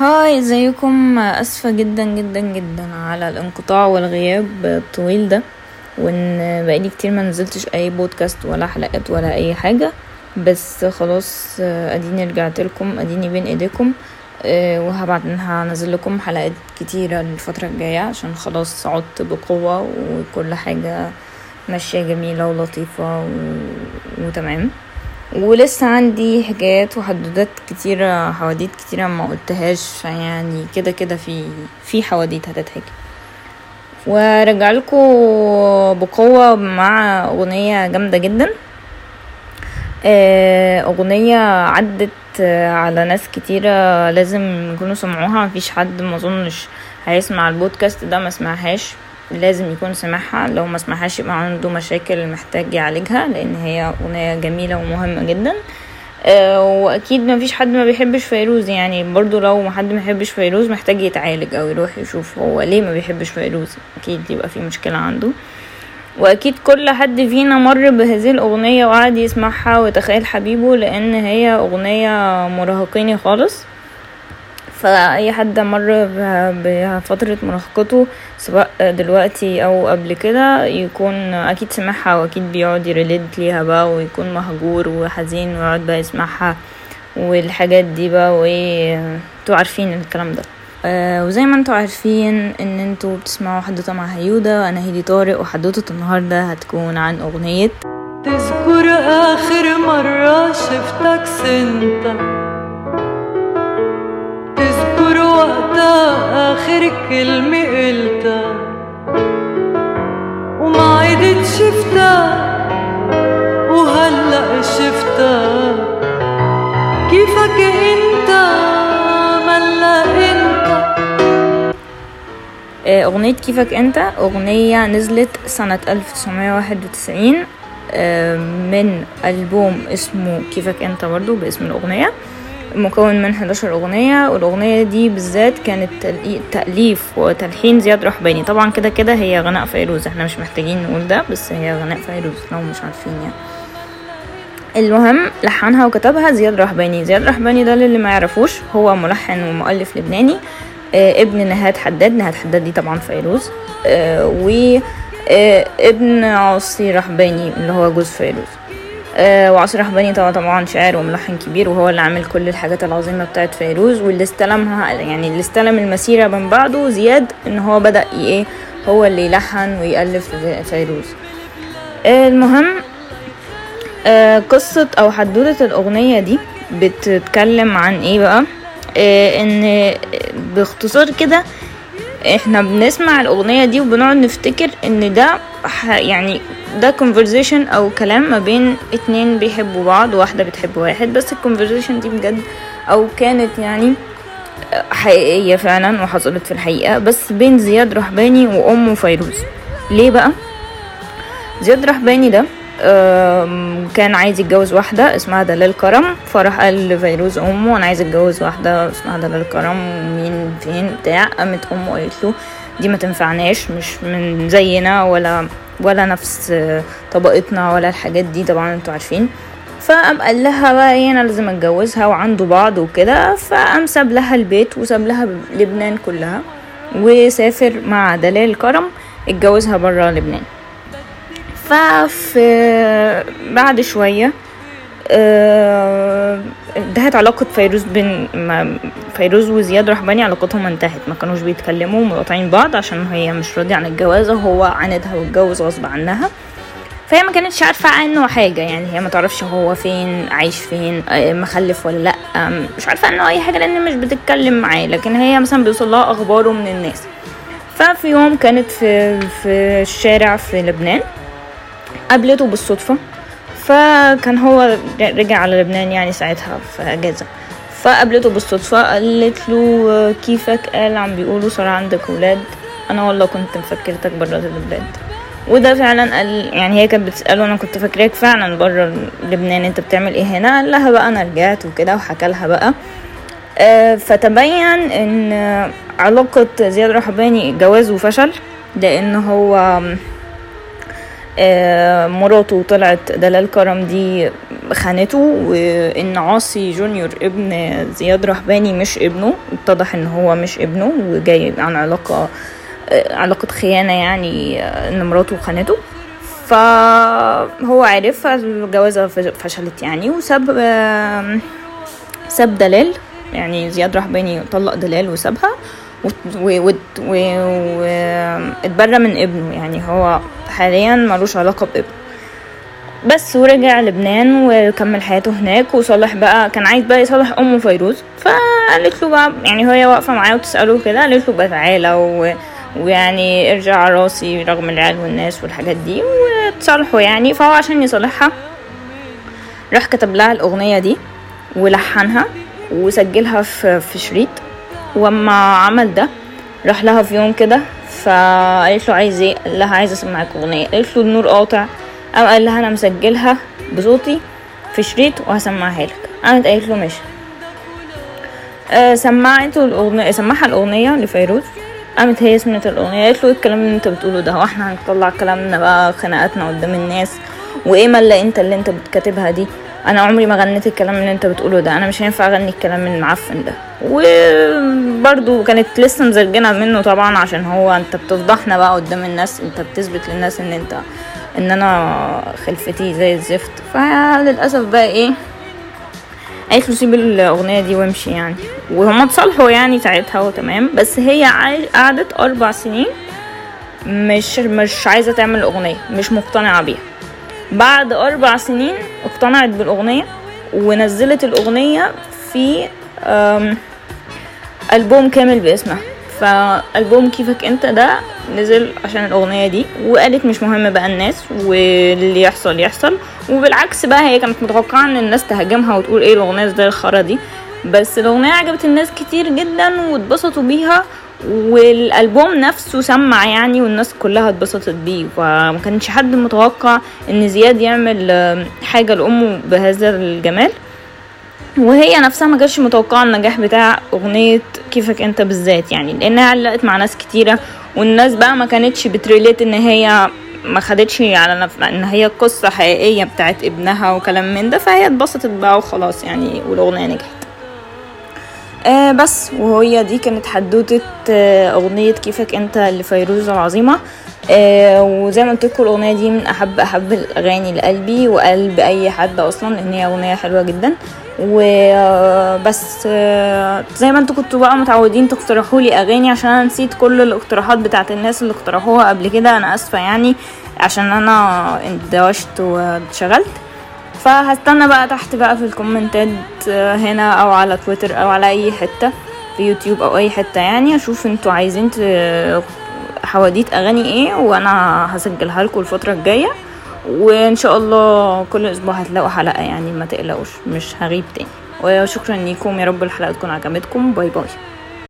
هاي ازيكم؟ اسفة جدا جدا جدا على الانقطاع والغياب الطويل ده وان بقالي كتير ما نزلتش أي بودكاست ولا حلقات ولا أي حاجة. بس خلاص اديني رجعت لكم اديني بين ايديكم وهبعت هنزل لكم حلقات كتيرة الفترة الجاية عشان خلاص عدت بقوة وكل حاجة ماشية جميلة ولطيفة و... وتمام. ولسه عندي حكايات وحدوتات كتيرة حواديت كتيرة ما قلتهاش يعني كده كده في في حواديت هتتحكي. ورجع لكم بقوة مع أغنية جامدة جدا. أغنية عدت على ناس كتيرة لازم يكونوا سمعوها. مفيش حد مظنش هيسمع البودكاست ده ما سمعهاش. لازم يكون سمعها لو ما سمعهاش يبقى عنده مشاكل محتاج يعالجها لأن هي أغنية جميلة ومهمة جدا. أه وأكيد ما فيش حد ما بيحبش فيروز. يعني برضو لو ما حد ما بيحبش فيروز محتاج يتعالج أو يروح يشوف هو ليه ما بيحبش فيروز. أكيد يبقى في مشكلة عنده. وأكيد كل حد فينا مر بهذه الأغنية وقعد يسمعها وتخيل حبيبه لأن هي أغنية مراهقيني خالص. فأي حد مر بفترة مراهقته سواء دلوقتي أو قبل كده يكون أكيد سمعها وأكيد بيقعد يريليت ليها بقى ويكون مهجور وحزين ويقعد بقى يسمعها والحاجات دي بقى وانتوا عارفين الكلام ده. آه وزي ما أنتوا عارفين ان أنتوا بتسمعوا حدوتة مع هيودا وأنا هيدي طارق وحدوتة النهارده هتكون عن أغنية تذكر آخر مرة شفتك سنتك تذكر وقتها آخر كلمة قلتها وما عدت شفتها وهلأ شفتها. كيفك انت أغنية كيفك أنت؟ أغنية نزلت سنة 1991 من ألبوم اسمه كيفك أنت برضو باسم الأغنية. مكون من 11 أغنية والأغنية دي بالذات كانت تأليف وتلحين زياد رحباني. طبعا كده كده هي غناء فيروز إحنا مش محتاجين نقول ده بس هي غناء فيروز لو مش عارفين يعني. المهم لحنها وكتبها زياد رحباني. زياد رحباني ده اللي ما يعرفوش هو ملحن ومؤلف لبناني. آه ابن نهاد حداد. نهاد حداد دي طبعا فيروز. آه و آه ابن عاصي رحباني اللي هو جوز فيروز. آه وعاصي رحباني طبعا طبعا شاعر وملحن كبير وهو اللي عامل كل الحاجات العظيمة بتاعت فيروز. واللي استلمها يعني اللي استلم المسيرة من بعده زياد إن هو بدأ إيه هو اللي يلحن ويألف فيروز. آه المهم آه قصة أو حدوتة الأغنية دي بتتكلم عن إيه بقى؟ آه إن باختصار كده إحنا بنسمع الأغنية دي وبنقعد نفتكر إن ده يعني ده conversation أو كلام ما بين اتنين بيحبوا بعض واحدة بتحب واحد بس ال conversation دي بجد أو كانت يعني حقيقية فعلا وحصلت في الحقيقة. بس بين زياد رحباني وأمه فيروز. ليه بقى؟ زياد رحباني ده كان عايز يتجوز واحدة اسمها دلال كرم. فراح قال لفيروز أمه أنا عايز أتجوز واحدة اسمها دلال كرم. مين فين؟ بتاع. قامت أمه قالت له دي ما تنفعناش مش من زينا ولا ولا نفس طبقتنا ولا الحاجات دي طبعا أنتوا عارفين. فقام قال لها بقى إيه أنا لازم أتجوزها وعنده بعض وكده. فقام ساب لها البيت وساب لها لبنان كلها وسافر مع دلال كرم اتجوزها برا لبنان. ففي بعد شوية. انتهت علاقة فيروز بين فيروز وزياد رحباني علاقتهم انتهت. ما كانوش بيتكلموا مقاطعين بعض عشان هي مش راضية عن الجواز وهو عاندها واتجوز غصب عنها. فهي ما كانتش عارفة عنه حاجة يعني هي ما تعرفش هو فين عايش فين مخلف ولا لأ. مش عارفة عنه أي حاجة لأن مش بتتكلم معاه لكن هي مثلا بيوصل لها أخباره من الناس. ففي يوم كانت في في الشارع في لبنان قابلته بالصدفة فكان هو رجع على لبنان يعني ساعتها في أجازة. فقابلته بالصدفة قالت له كيفك؟ قال عم بيقولوا صار عندك ولاد أنا والله كنت مفكرتك برا البلاد وده فعلا قال يعني هي كانت بتسأله أنا كنت فاكراك فعلا برا لبنان أنت بتعمل إيه هنا؟ قال لها بقى أنا رجعت وكده. وحكى لها بقى. آه، فتبين إن علاقة زياد رحباني جوازه فشل لأن هو مراته طلعت دلال كرم دي خانته وإن عاصي جونيور ابن زياد رحباني مش ابنه اتضح إن هو مش ابنه وجاي عن علاقة آه، علاقة خيانة يعني آه، إن مراته خانته. فهو عرف الجوازة فشلت يعني وساب ساب دلال. يعني زياد رحباني طلق دلال وسابها. واتبرى من ابنه يعني هو حاليا ملوش علاقة بابنه. بس ورجع لبنان وكمل حياته هناك وصالح بقى كان عايز بقى يصالح أمه فيروز. فقالت له بقى يعني وهي واقفة معاه وتسأله كده قالت له بقى تعالى. ويعني ارجع على راسي رغم العيال والناس والحاجات دي وتصالحوا يعني. فهو عشان يصالحها راح كتب لها الأغنية دي ولحنها وسجلها في في شريط. واما عمل ده راح لها في يوم كده فقالت له عايز إيه؟ قال لها عايزه أسمعك أغنية. قالت له النور قاطع. قام قال لها أنا مسجلها بصوتي في شريط وهسمعها لك. قامت قالت له ماشي. آه سمعته الأغنية سمعها الأغنية لفيروز. قامت هي سمعت الأغنية. قالت له إيه الكلام اللي أنت بتقوله ده؟ هو إحنا هنطلع كلامنا بقى خناقاتنا قدام الناس؟ وإيه ملأ أنت اللي أنت بتكاتبها دي؟ أنا عمري ما غنيت الكلام اللي أنت بتقوله ده. أنا مش هينفع أغني الكلام المعفن ده. وبرضو كانت لسه مزرجنه منه طبعا عشان هو أنت بتفضحنا بقى قدام الناس أنت بتثبت للناس إن أنت إن أنا خلفتي زي الزفت. فللأسف بقى إيه قالت سيب الأغنية دي وامشي يعني. وهما اتصالحوا يعني ساعتها وتمام. بس هي قعدت أربع سنين مش مش عايزة تعمل أغنية مش مقتنعة بيها. بعد أربع سنين اقتنعت بالأغنية ونزلت الأغنية في ألبوم كامل باسمها. فألبوم كيفك أنت ده نزل عشان الأغنية دي وقالت مش مهم بقى الناس واللي يحصل يحصل. وبالعكس بقى هي كانت متوقعة إن الناس تهاجمها وتقول إيه الأغنية زي الخرا دي. بس الأغنية عجبت الناس كتير جدا واتبسطوا بيها والألبوم نفسه سمع يعني والناس كلها اتبسطت بيه فما كانش حد متوقع إن زياد يعمل آم، حاجة لأمه بهذا الجمال وهي نفسها ما كانتش متوقعة النجاح بتاع أغنية كيفك أنت بالذات يعني لأنها علقت مع ناس كتيرة والناس بقى ما كانتش بتريليت إن هي ما خدتش على. إن هي قصة حقيقية بتاعت ابنها وكلام من ده فهي اتبسطت بقى وخلاص يعني والأغنية نجحت آه بس وهي دي كانت حدوتة آه أغنية كيفك أنت لفيروز العظيمة. آه وزي ما قلت لكم الأغنية دي من أحب أحب الأغاني لقلبي وقلب أي حد أصلا لأن هي أغنية حلوة جدا. وبس زي ما أنتوا كنتوا بقى متعودين تقترحوا لي أغاني عشان أنا نسيت كل الاقتراحات بتاعت الناس اللي اقترحوها قبل كده. أنا آسفة يعني عشان أنا اندوشت واتشغلت. فهستنى بقى تحت بقى في الكومنتات هنا أو على تويتر أو على أي حتة في يوتيوب أو أي حتة يعني أشوف أنتوا عايزين حواديت أغاني إيه وأنا هسجلها لكم الفترة الجاية وإن شاء الله كل أسبوع هتلاقوا حلقة يعني ما تقلقوش مش هغيب تاني. وشكرا ليكم يا رب الحلقة تكون عجبتكم. باي باي.